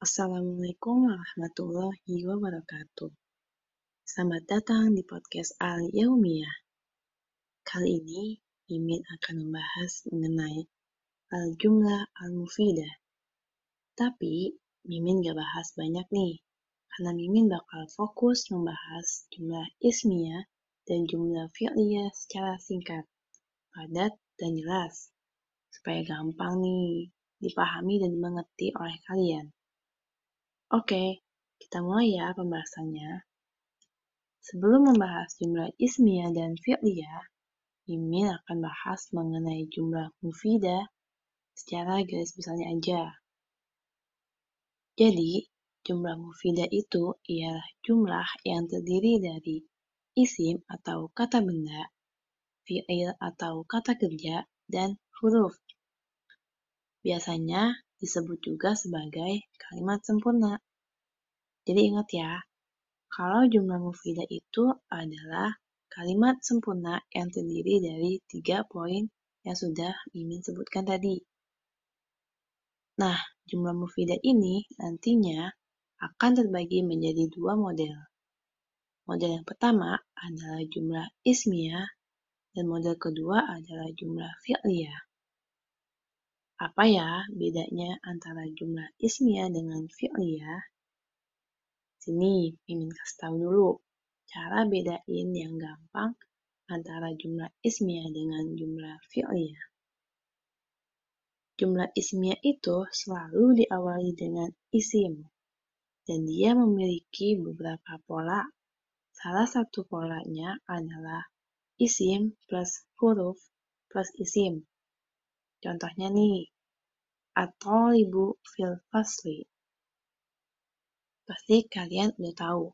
Assalamualaikum warahmatullahi wabarakatuh. Selamat datang di podcast Al Yaumiyah. Kali ini Mimin akan membahas mengenai al-jumlah al-mufidah. Tapi Mimin gak bahas banyak nih, karena Mimin bakal fokus membahas jumlah ismiyah dan jumlah fi'liyah secara singkat, padat, dan jelas, supaya gampang nih dipahami dan dimengerti oleh kalian. Oke, kita mulai ya pembahasannya. Sebelum membahas jumlah ismiyah dan fi'liyah, Mimin akan bahas mengenai jumlah mufidah secara garis besarnya aja. Jadi, jumlah mufidah itu ialah jumlah yang terdiri dari isim atau kata benda, fi'il atau kata kerja, dan huruf. Biasanya disebut juga sebagai kalimat sempurna. Jadi ingat ya, kalau jumlah mufidah itu adalah kalimat sempurna yang terdiri dari tiga poin yang sudah Mimin sebutkan tadi. Nah, jumlah mufidah ini nantinya akan terbagi menjadi dua model. Model yang pertama adalah jumlah ismiyah dan model kedua adalah jumlah fi'liyah. Apa ya bedanya antara jumlah ismiyah dengan fi'liyah? Sini, Mimin kasih tahu dulu cara bedain yang gampang antara jumlah ismiyah dengan jumlah fi'liyah. Jumlah ismiyah itu selalu diawali dengan isim, dan dia memiliki beberapa pola. Salah satu polanya adalah isim plus huruf plus isim. Contohnya nih, atau ibu fil fasli. Pasti kalian udah tahu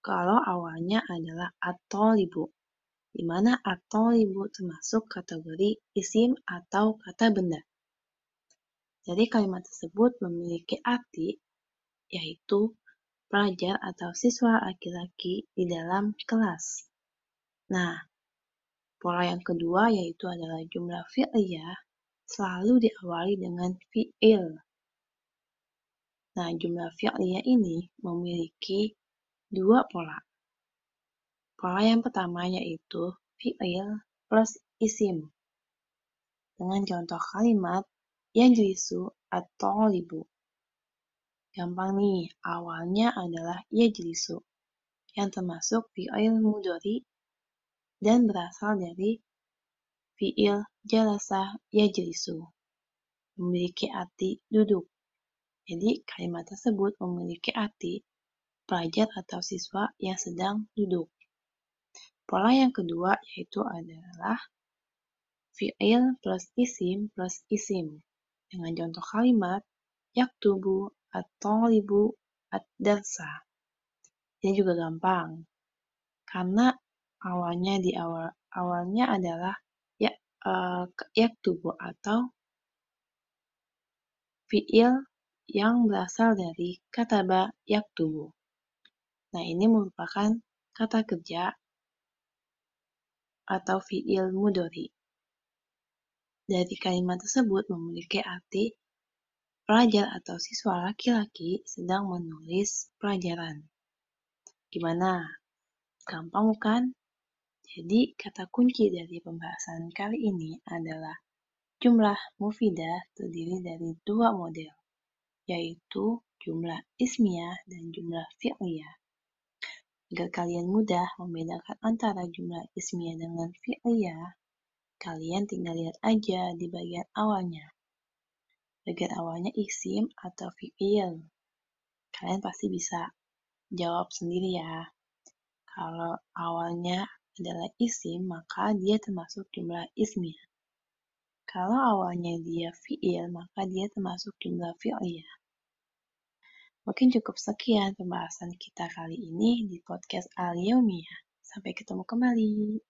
kalau awalnya adalah atau ibu, di mana atau ibu termasuk kategori isim atau kata benda. Jadi kalimat tersebut memiliki arti yaitu pelajar atau siswa laki-laki di dalam kelas. Nah, Pola yang kedua yaitu adalah jumlah fi'liyah selalu diawali dengan fi'il. Nah, jumlah fi'liyah ini memiliki dua pola. Pola yang pertama yaitu fi'il plus isim. Dengan contoh kalimat yang jelisu atau libu. Gampang nih, awalnya adalah ya jelisu, yang termasuk fi'il mudori dan berasal dari fiil jalasa yajlisu, memiliki arti duduk. Jadi kalimat tersebut memiliki arti pelajar atau siswa yang sedang duduk. Pola yang kedua yaitu adalah fiil plus isim plus isim dengan contoh kalimat yaktubu atau libu ad-darsa. Ini juga gampang karena awalnya di awal awalnya adalah ya uh, yaktubu atau fiil yang berasal dari kata kataba yaktubu. Nah, ini merupakan kata kerja atau fiil mudori. Dari kalimat tersebut memiliki arti pelajar atau siswa laki-laki sedang menulis pelajaran. Gimana? Gampang bukan? Jadi, kata kunci dari pembahasan kali ini adalah jumlah mufidah terdiri dari dua model, yaitu jumlah ismiyah dan jumlah fi'liyah. Agar kalian mudah membedakan antara jumlah ismiyah dengan fi'liyah, kalian tinggal lihat aja di bagian awalnya. Bagian awalnya isim atau fi'il. Kalian pasti bisa jawab sendiri ya. Kalau awalnya adalah isim, maka dia termasuk jumlah ismiyah. Kalau awalnya dia fi'il, maka dia termasuk jumlah fi'liyah. Mungkin cukup sekian pembahasan kita kali ini di podcast Al Yaumiyah. Sampai ketemu kembali.